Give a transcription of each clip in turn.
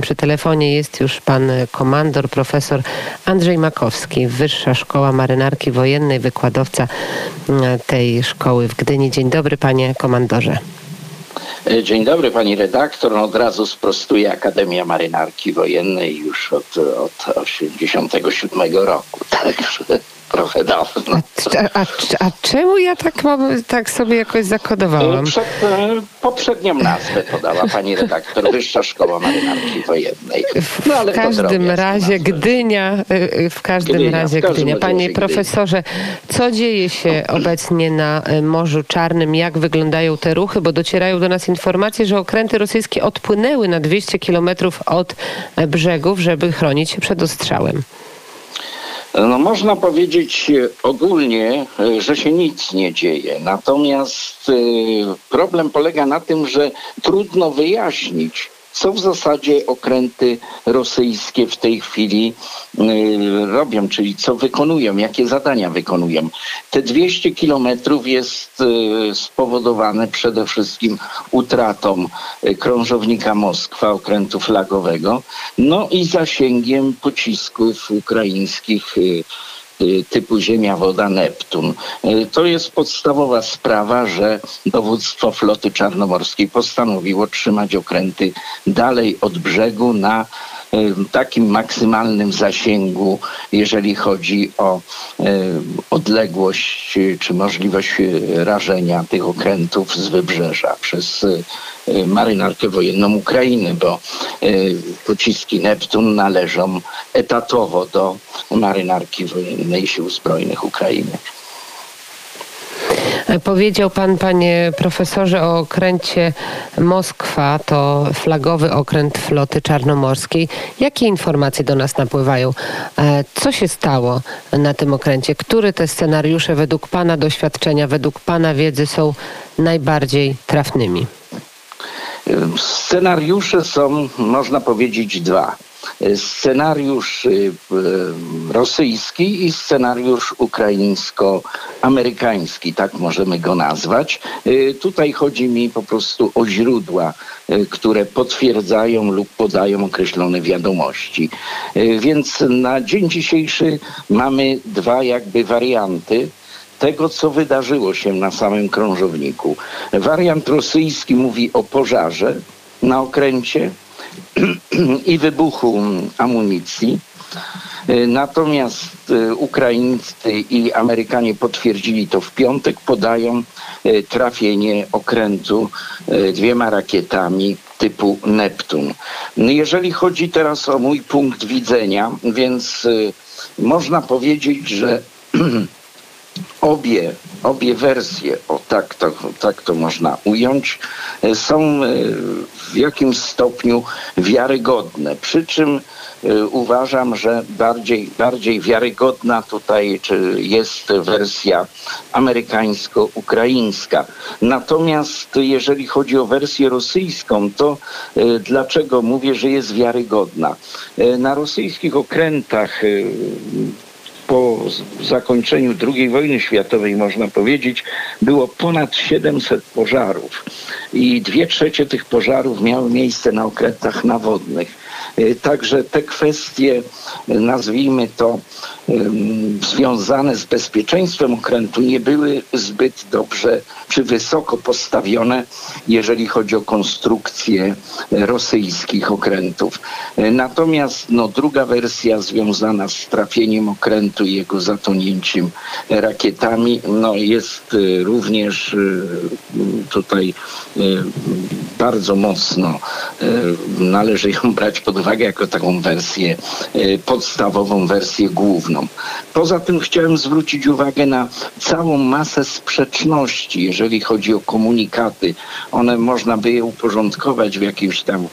Przy telefonie jest już pan komandor, profesor Andrzej Makowski, Wyższa Szkoła Marynarki Wojennej, wykładowca mm, tej szkoły w Gdyni. Dzień dobry, panie komandorze. E, Dzień dobry pani redaktor. No, od razu sprostuję Akademia Marynarki Wojennej już od, od 87 roku, także trochę dawno. A, a, a czemu ja tak mam, tak sobie jakoś zakodowałam? Przed, e, poprzednią nazwę podała pani redaktor, Wyższa Szkoła Marynarki Wojennej. W każdym razie Gdynia, y, w każdym Gdynia, w razie każdym Gdynia. Panie profesorze, co dzieje się obecnie na Morzu Czarnym? Jak wyglądają te ruchy? Bo docierają do nas informacje, że okręty rosyjskie odpłynęły na 200 kilometrów od e, brzegów, żeby chronić się przed ostrzałem. No, można powiedzieć e, ogólnie, e, że się nic nie dzieje. Natomiast e, problem polega na tym, że trudno wyjaśnić, co w zasadzie okręty rosyjskie w tej chwili y, robią, czyli co wykonują, jakie zadania wykonują. Te 200 kilometrów jest y, spowodowane przede wszystkim utratą y, krążownika Moskwa, okrętu flagowego, no i zasięgiem pocisków ukraińskich typu Ziemia, Woda, Neptun. Y, To jest podstawowa sprawa, że dowództwo floty czarnomorskiej postanowiło trzymać okręty dalej od brzegu na y, takim maksymalnym zasięgu, jeżeli chodzi o y, odległość czy możliwość y, rażenia tych okrętów z wybrzeża przez y, marynarkę wojenną Ukrainy, bo pociski Neptun należą etatowo do marynarki wojennej Sił Zbrojnych Ukrainy. E, Powiedział pan, panie profesorze, o okręcie Moskwa, to flagowy okręt floty czarnomorskiej. Jakie informacje do nas napływają? E, Co się stało na tym okręcie? Które te scenariusze według pana doświadczenia, według pana wiedzy są najbardziej trafnymi? Scenariusze są, można powiedzieć, dwa. Scenariusz y, y, rosyjski i scenariusz ukraińsko-amerykański, tak możemy go nazwać. Y, Tutaj chodzi mi po prostu o źródła, y, które potwierdzają lub podają określone wiadomości. Y, Więc na dzień dzisiejszy mamy dwa jakby warianty tego, co wydarzyło się na samym krążowniku. Wariant rosyjski mówi o pożarze na okręcie i wybuchu amunicji. Y, Natomiast y, Ukraińcy i Amerykanie potwierdzili to w piątek, podają y, trafienie okrętu dwiema rakietami typu Neptun. Jeżeli chodzi teraz o mój punkt widzenia, więc można powiedzieć, że obie, obie wersje, o tak to, tak to można ująć, e, są e, w jakimś stopniu wiarygodne. Przy czym e, uważam, że bardziej, bardziej wiarygodna tutaj jest wersja amerykańsko-ukraińska. Natomiast jeżeli chodzi o wersję rosyjską, to dlaczego mówię, że jest wiarygodna? Na rosyjskich okrętach po zakończeniu II wojny światowej, można powiedzieć, było ponad 700 pożarów i dwie trzecie tych pożarów miały miejsce na okrętach nawodnych. Y, Także te kwestie, nazwijmy to, związane z bezpieczeństwem okrętu nie były zbyt dobrze czy wysoko postawione, jeżeli chodzi o konstrukcję rosyjskich okrętów. Y, Natomiast no, druga wersja związana z trafieniem okrętu i jego zatonięciem rakietami no, jest y, również y, tutaj bardzo mocno należy ją brać pod uwagę jako taką wersję podstawową, wersję główną. Poza tym chciałem zwrócić uwagę na całą masę sprzeczności, jeżeli chodzi o komunikaty. One można by je uporządkować w jakimś tam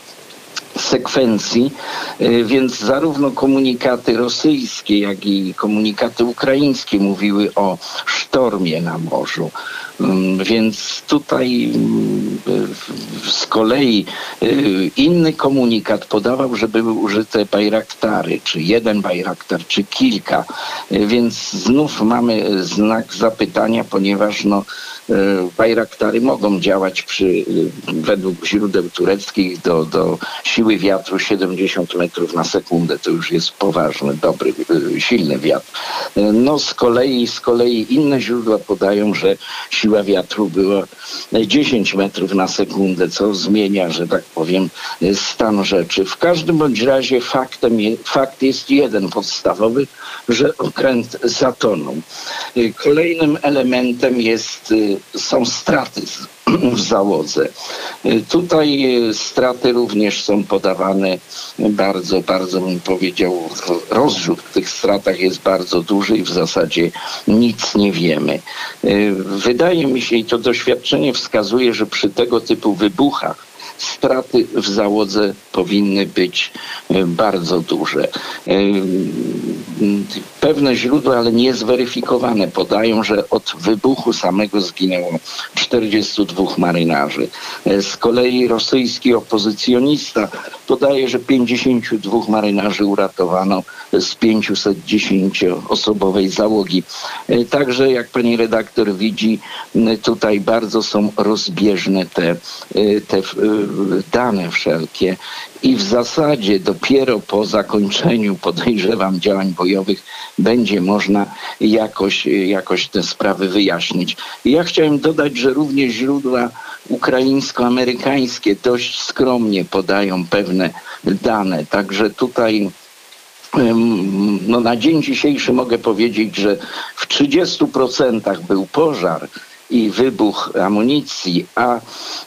sekwencji, y, więc zarówno komunikaty rosyjskie, jak i komunikaty ukraińskie mówiły o sztormie na morzu. Mm, Więc tutaj mm, z kolei y, inny komunikat podawał, że były użyte bajraktary, czy jeden bajraktar, czy kilka. Y, Więc znów mamy znak zapytania, ponieważ no, bajraktary mogą działać przy, według źródeł tureckich do, do siły siły wiatru 70 metrów na sekundę. To już jest poważny, dobry, silny wiatr. No z kolei, z kolei inne źródła podają, że siła wiatru była 10 metrów na sekundę, co zmienia, że tak powiem, stan rzeczy. W każdym bądź razie faktem, fakt jest jeden podstawowy, że okręt zatonął. Kolejnym elementem jest, są straty w załodze. Tutaj straty również są podawane bardzo, bardzo bym powiedział, rozrzut w tych stratach jest bardzo duży i w zasadzie nic nie wiemy. Wydaje mi się i to doświadczenie wskazuje, że przy tego typu wybuchach straty w załodze powinny być e, bardzo duże. E, pewne źródła, ale niezweryfikowane, podają, że od wybuchu samego zginęło 42 marynarzy. E, z kolei rosyjski opozycjonista podaje, że 52 marynarzy uratowano z 510-osobowej załogi. Także jak pani redaktor widzi, tutaj bardzo są rozbieżne te, te dane wszelkie i w zasadzie dopiero po zakończeniu, podejrzewam, działań bojowych będzie można jakoś, jakoś te sprawy wyjaśnić. ja chciałem dodać, że również źródła ukraińsko-amerykańskie dość skromnie podają pewne dane, także tutaj no na dzień dzisiejszy mogę powiedzieć, że w 30% był pożar, i wybuch amunicji, a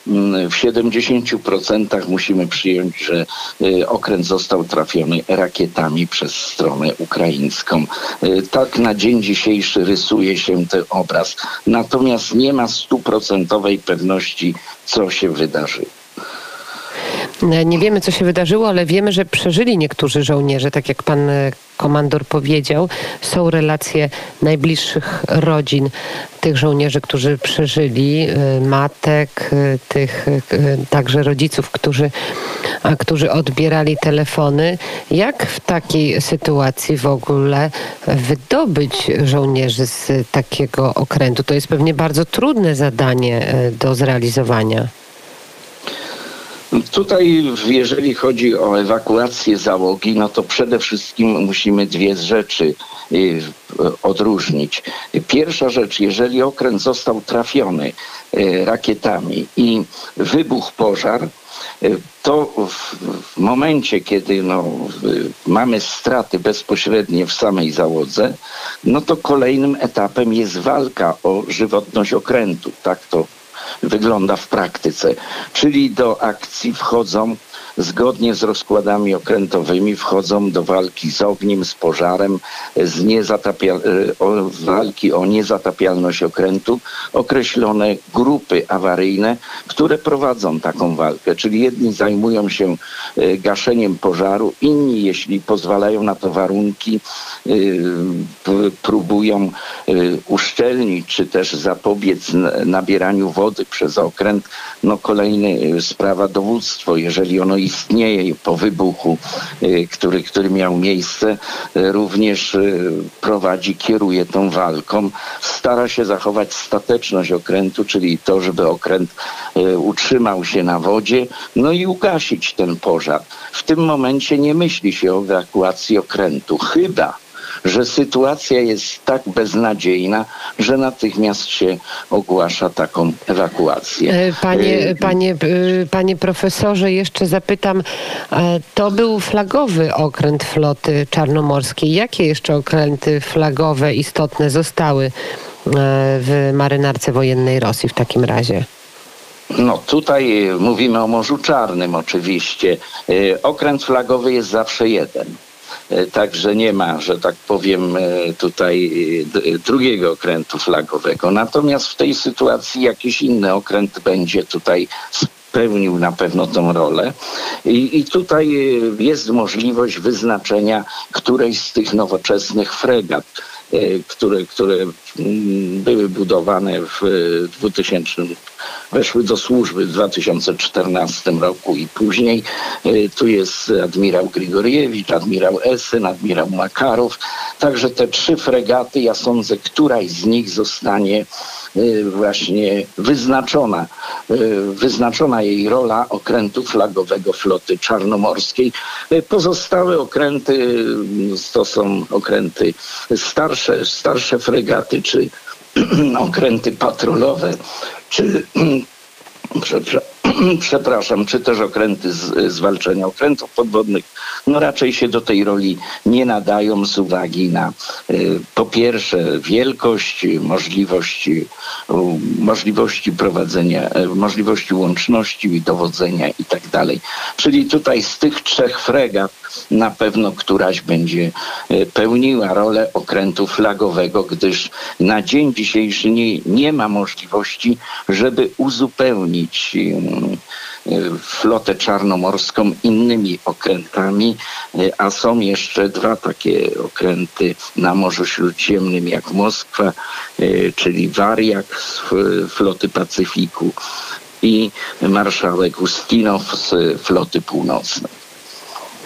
mm, w 70% musimy przyjąć, że y, okręt został trafiony rakietami przez stronę ukraińską. Y, tak na dzień dzisiejszy rysuje się ten obraz. Natomiast nie ma stuprocentowej pewności, co się wydarzyło. Nie wiemy, co się wydarzyło, ale wiemy, że przeżyli niektórzy żołnierze, tak jak pan e, komandor powiedział. Są relacje najbliższych rodzin tych żołnierzy, którzy przeżyli, e, matek, e, tych także rodziców, którzy, którzy odbierali telefony. Jak w takiej sytuacji w ogóle wydobyć żołnierzy z takiego okrętu? To jest pewnie bardzo trudne zadanie do zrealizowania. Tutaj, jeżeli chodzi o ewakuację załogi, no to przede wszystkim musimy dwie rzeczy y, odróżnić. Pierwsza rzecz, jeżeli okręt został trafiony y, rakietami i wybuchł pożar, y, to w momencie, kiedy no, mamy straty bezpośrednie w samej załodze, no to kolejnym etapem jest walka o żywotność okrętu. Tak to wygląda w praktyce. Czyli do akcji wchodzą zgodnie z rozkładami okrętowymi wchodzą do walki z ogniem, z pożarem, z niezatapial... E, o, walki o niezatapialność okrętu określone grupy awaryjne, które prowadzą taką walkę. Czyli jedni zajmują się e, gaszeniem pożaru, inni, jeśli pozwalają na to warunki, e, próbują uszczelnić czy też zapobiec nabieraniu wody przez okręt. No kolejna sprawa dowództwo. Jeżeli ono istnieje po wybuchu, y, który, który miał miejsce, y, również y, prowadzi, kieruje tą walką. Stara się zachować stateczność okrętu, czyli to, żeby okręt utrzymał się na wodzie, no i ugasić ten pożar. W tym momencie nie myśli się o ewakuacji okrętu, chyba że sytuacja jest tak beznadziejna, że natychmiast się ogłasza taką ewakuację. E, panie, e, panie, e, panie profesorze, jeszcze zapytam, to był flagowy okręt floty czarnomorskiej. Jakie jeszcze okręty flagowe istotne zostały w marynarce wojennej Rosji w takim razie? No tutaj mówimy o Morzu Czarnym oczywiście. Okręt flagowy jest zawsze jeden. E, także nie ma, że tak powiem, e, tutaj e, drugiego okrętu flagowego. Natomiast w tej sytuacji jakiś inny okręt będzie tutaj spełnił na pewno tą rolę. I, I, tutaj jest możliwość wyznaczenia którejś z tych nowoczesnych fregat, które, które mm, były budowane w 2000 weszły do służby w 2014 roku i później. E, tu jest admirał Grigoriewicz, admirał Esyn, admirał Makarow. Także te trzy fregaty, ja sądzę, któraś z nich zostanie właśnie wyznaczona, wyznaczona jej rola okrętu flagowego floty czarnomorskiej. Pozostałe okręty to są okręty starsze, starsze fregaty czy okręty patrolowe, czy przepraszam, czy też okręty z, zwalczania okrętów podwodnych, no raczej się do tej roli nie nadają z uwagi na y, po pierwsze wielkość, możliwości, możliwości prowadzenia, y, możliwości łączności i dowodzenia i tak dalej. Czyli tutaj z tych trzech fregat na pewno któraś będzie y, pełniła rolę okrętu flagowego, gdyż na dzień dzisiejszy nie, nie ma możliwości, żeby uzupełnić flotę czarnomorską innymi okrętami, a są jeszcze dwa takie okręty na Morzu Śródziemnym jak Moskwa, czyli Wariak z floty Pacyfiku i marszałek Ustinow z floty północnej.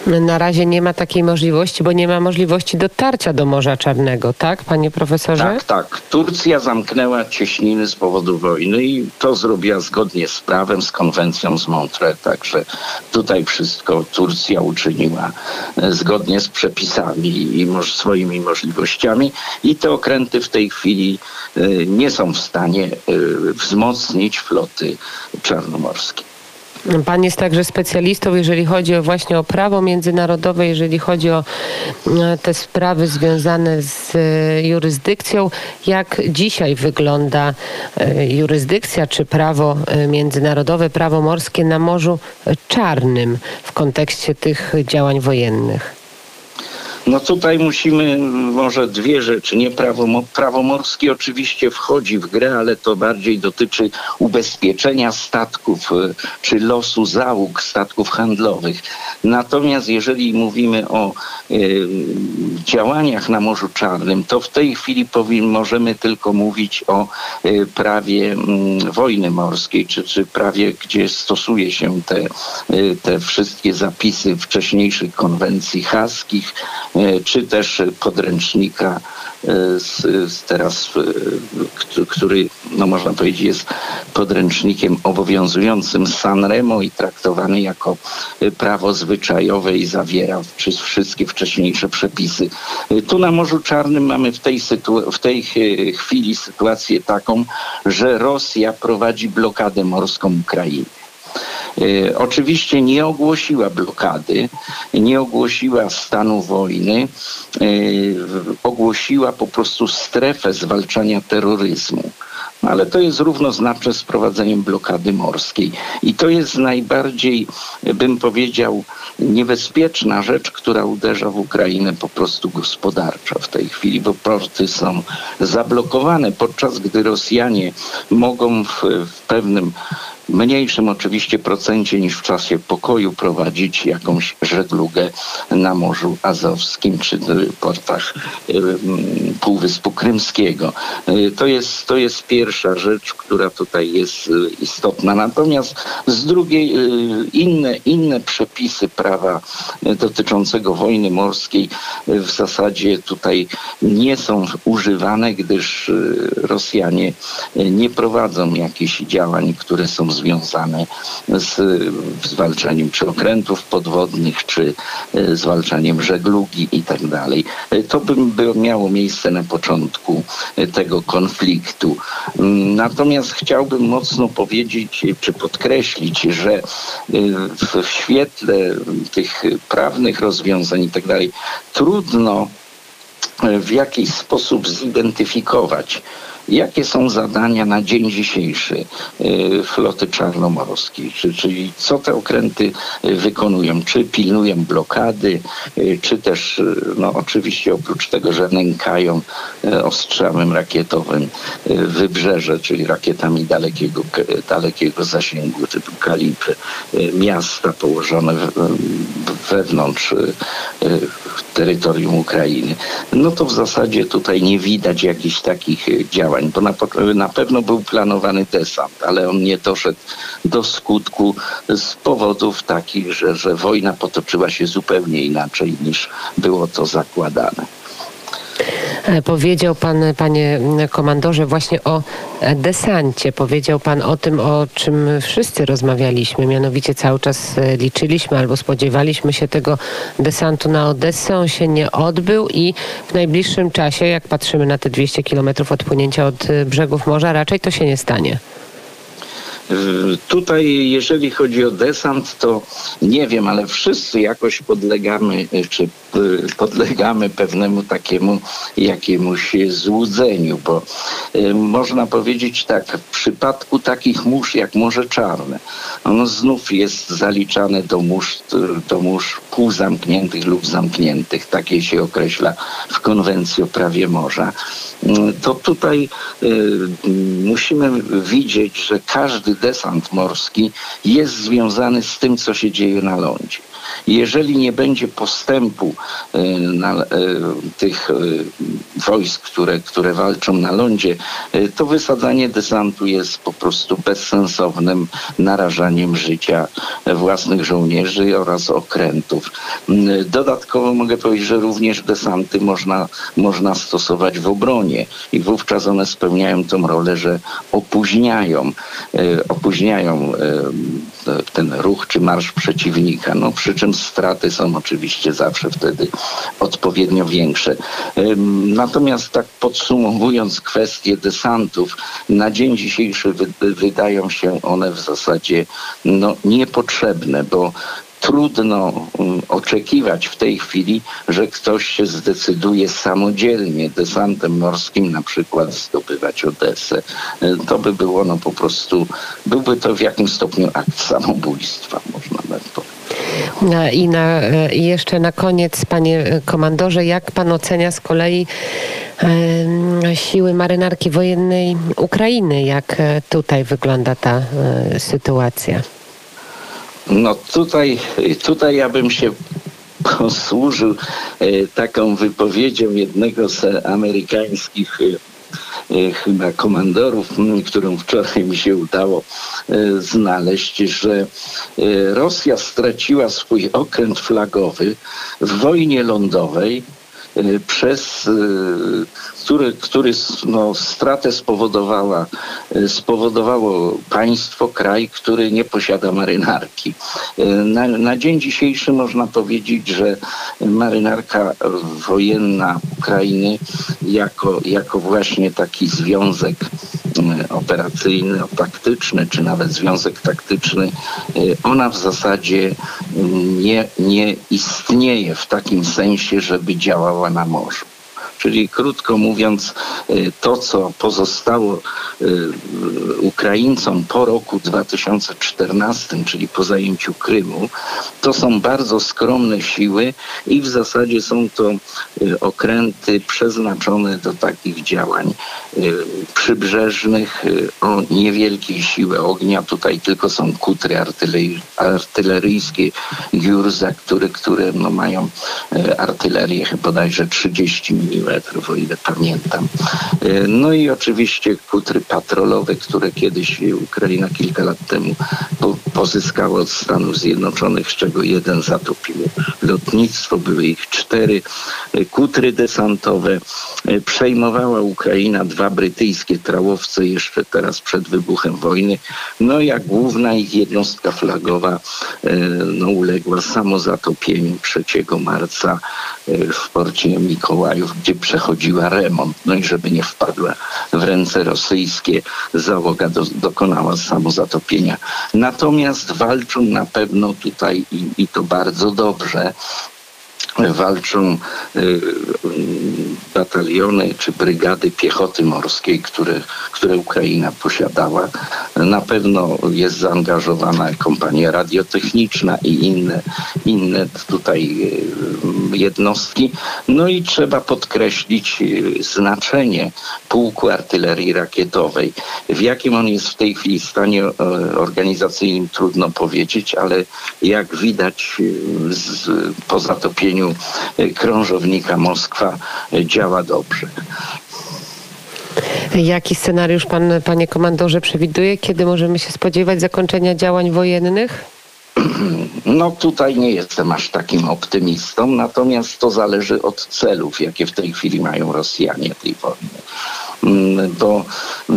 Na razie nie ma takiej możliwości, bo nie ma możliwości dotarcia do Morza Czarnego, tak, panie profesorze? Tak, tak. Turcja zamknęła cieśniny z powodu wojny i to zrobiła zgodnie z prawem, z konwencją z Montreux, także tutaj wszystko Turcja uczyniła e, zgodnie z przepisami i swoimi możliwościami i te okręty w tej chwili e, nie są w stanie e, wzmocnić floty czarnomorskiej. Pan jest także specjalistą, jeżeli chodzi właśnie o prawo międzynarodowe, jeżeli chodzi o e, te sprawy związane z e, jurysdykcją. Jak dzisiaj wygląda e, jurysdykcja czy prawo międzynarodowe, prawo morskie na Morzu Czarnym w kontekście tych działań wojennych? No tutaj musimy może dwie rzeczy. Nie prawo, prawo morskie oczywiście wchodzi w grę, ale to bardziej dotyczy ubezpieczenia statków e, czy losu załóg statków handlowych. Natomiast jeżeli mówimy o y, działaniach na Morzu Czarnym, to w tej chwili możemy tylko mówić o y, prawie y, wojny morskiej, czy, czy prawie, gdzie stosuje się te, te wszystkie zapisy wcześniejszych konwencji haskich, czy też podręcznika e, z, z teraz, e, który no można powiedzieć jest podręcznikiem obowiązującym Sanremo i traktowany jako prawo zwyczajowe i zawiera wszystkie wcześniejsze przepisy. Tu na Morzu Czarnym mamy w tej, w tej chwili sytuację taką, że Rosja prowadzi blokadę morską Ukrainy. E, oczywiście nie ogłosiła blokady, nie ogłosiła stanu wojny, e, ogłosiła po prostu strefę zwalczania terroryzmu. Ale to jest równoznaczne z prowadzeniem blokady morskiej. I to jest najbardziej, bym powiedział, niebezpieczna rzecz, która uderza w Ukrainę po prostu gospodarczo w tej chwili, bo porty są zablokowane, podczas gdy Rosjanie mogą w, w pewnym mniejszym oczywiście procencie niż w czasie pokoju prowadzić jakąś żeglugę na Morzu Azowskim czy portach y, mm, Półwyspu Krymskiego. Y, to jest, to jest pierwsza rzecz, która tutaj jest y, istotna. Natomiast z drugiej inne, inne przepisy prawa dotyczącego wojny morskiej w zasadzie tutaj nie są używane, gdyż Rosjanie nie prowadzą jakichś działań, które są związane z zwalczaniem czy okrętów podwodnych, czy e, zwalczaniem żeglugi i tak dalej. E, to by miało miejsce na początku e, tego konfliktu. Mm, natomiast chciałbym mocno powiedzieć, czy podkreślić, że w świetle tych prawnych rozwiązań i tak dalej, trudno w jakiś sposób zidentyfikować Jakie są zadania na dzień dzisiejszy y, floty czarnomorskiej? Czyli co te okręty y, wykonują? Czy pilnują blokady, y, czy też, no oczywiście oprócz tego, że nękają ostrzałem rakietowym wybrzeże, czyli rakietami dalekiego, dalekiego zasięgu typu kalibry, miasta położone wewnątrz terytorium Ukrainy, no to w zasadzie tutaj nie widać jakichś takich działań, bo na, na pewno był planowany desant, ale on nie doszedł do skutku z powodów takich, że, że wojna potoczyła się zupełnie inaczej niż było to zakładane. E, powiedział pan, panie komandorze, właśnie o desancie. Powiedział pan o tym, o czym wszyscy rozmawialiśmy. Mianowicie cały czas e, liczyliśmy albo spodziewaliśmy się tego desantu na Odessę. On się nie odbył i w najbliższym czasie, jak patrzymy na te 200 kilometrów odpłynięcia od e, brzegów morza, raczej to się nie stanie. Tutaj, jeżeli chodzi o desant, to nie wiem, ale wszyscy jakoś podlegamy, czy podlegamy pewnemu takiemu jakiemuś złudzeniu, bo y, można powiedzieć tak, w przypadku takich mórz jak Morze Czarne, ono znów jest zaliczane do mórz, do mórz półzamkniętych lub zamkniętych, takie się określa w konwencji o prawie morza. Y, to tutaj musimy widzieć, że każdy desant morski jest związany z tym, co się dzieje na lądzie. Jeżeli nie będzie postępu e, na, e, tych e, wojsk, które, które walczą na lądzie, to wysadzanie desantu jest po prostu bezsensownym narażaniem życia własnych żołnierzy oraz okrętów. Dodatkowo mogę powiedzieć, że również desanty można, można stosować w obronie i wówczas one spełniają tą rolę, że opóźniają, opóźniają ten ruch czy marsz przeciwnika. No, przy czym straty są oczywiście zawsze wtedy odpowiednio większe. Natomiast tak podsumowując kwestię desantów, na dzień dzisiejszy wydają się one w zasadzie no, niepotrzebne, bo trudno oczekiwać w tej chwili, że ktoś się zdecyduje samodzielnie desantem morskim na przykład zdobywać Odesę. E, to by było no po prostu, byłby to w jakimś stopniu akt samobójstwa, można. I, na, e, I jeszcze na koniec, panie komandorze, jak pan ocenia z kolei e, siły marynarki wojennej Ukrainy? Jak tutaj wygląda ta sytuacja? No tutaj, tutaj ja bym się posłużył e, taką wypowiedzią jednego z amerykańskich e, e, chyba komandorów, którą wczoraj mi się udało znaleźć, że Rosja straciła swój okręt flagowy w wojnie lądowej przez y, który, który no, stratę spowodowała, y, spowodowało państwo, kraj, który nie posiada marynarki. Na, na dzień dzisiejszy można powiedzieć, że marynarka wojenna Ukrainy jako, jako właśnie taki związek operacyjny, taktyczny, czy nawet związek taktyczny, ona w zasadzie nie, nie istnieje w takim sensie, żeby działała na morzu. Czyli krótko mówiąc, y, to co pozostało y, Ukraińcom po roku 2014, czyli po zajęciu Krymu, to są bardzo skromne siły i w zasadzie są to y, okręty przeznaczone do takich działań przybrzeżnych o niewielkiej siły ognia. Tutaj tylko są kutry artyleryjskie Giurza, które, które no mają artylerię bodajże 30 mm kilometrów, o ile pamiętam. E, no i oczywiście kutry patrolowe, które kiedyś Ukraina kilka lat temu pozyskała od Stanów Zjednoczonych, z czego jeden zatopił lotnictwo, były ich cztery. E, kutry desantowe. E, przejmowała Ukraina dwa brytyjskie trałowce jeszcze teraz przed wybuchem wojny. No jak główna ich jednostka flagowa no, uległa samozatopieniu 3 marca w porcie Mikołajów, gdzie przechodziła remont. No i żeby nie wpadła w ręce rosyjskie, załoga do, dokonała samozatopienia. Natomiast walczą na pewno tutaj i, i to bardzo dobrze walczą y, bataliony czy brygady piechoty morskiej, które, które Ukraina posiadała. Na pewno jest zaangażowana kompania radiotechniczna i inne, inne tutaj y, jednostki. No i trzeba podkreślić y, znaczenie pułku artylerii rakietowej. W jakim on jest w tej chwili stanie organizacyjnym trudno powiedzieć, ale jak widać z, po zatopieniu krążownika Moskwa działa dobrze. Jaki scenariusz pan, panie komandorze, przewiduje? Kiedy możemy się spodziewać zakończenia działań wojennych? No tutaj nie jestem aż takim optymistą, natomiast to zależy od celów, jakie w tej chwili mają Rosjanie tej wojny. Mm, Bo y,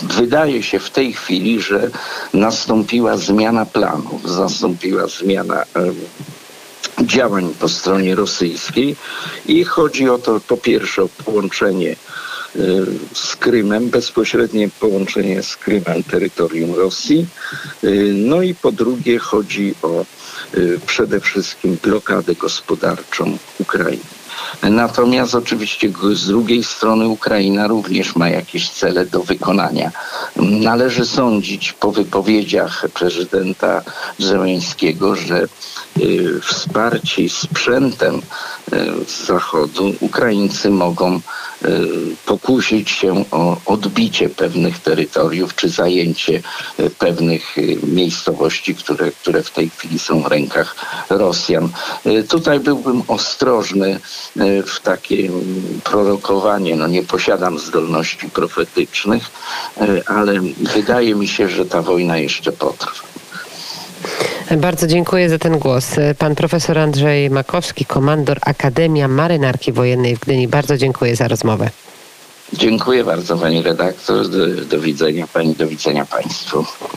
wydaje się w tej chwili, że nastąpiła zmiana planów, nastąpiła zmiana działań po stronie rosyjskiej i chodzi o to po pierwsze o połączenie y, z Krymem, bezpośrednie połączenie z Krymem terytorium Rosji. Y, No i po drugie chodzi o y, przede wszystkim blokadę gospodarczą Ukrainy. Natomiast oczywiście z drugiej strony Ukraina również ma jakieś cele do wykonania. Należy sądzić po wypowiedziach prezydenta Zełęńskiego, że y, wsparci sprzętem z Zachodu Ukraińcy mogą y, pokusić się o odbicie pewnych terytoriów czy zajęcie y, pewnych y, miejscowości, które, które w tej chwili są w rękach Rosjan. Tutaj byłbym ostrożny w takie mm, prorokowanie. No nie posiadam zdolności profetycznych, ale wydaje mi się, że ta wojna jeszcze potrwa. Bardzo dziękuję za ten głos. Pan profesor Andrzej Makowski, komandor Akademia Marynarki Wojennej w Gdyni. Bardzo dziękuję za rozmowę. Dziękuję bardzo pani redaktor. Do, do widzenia pani, do widzenia państwu.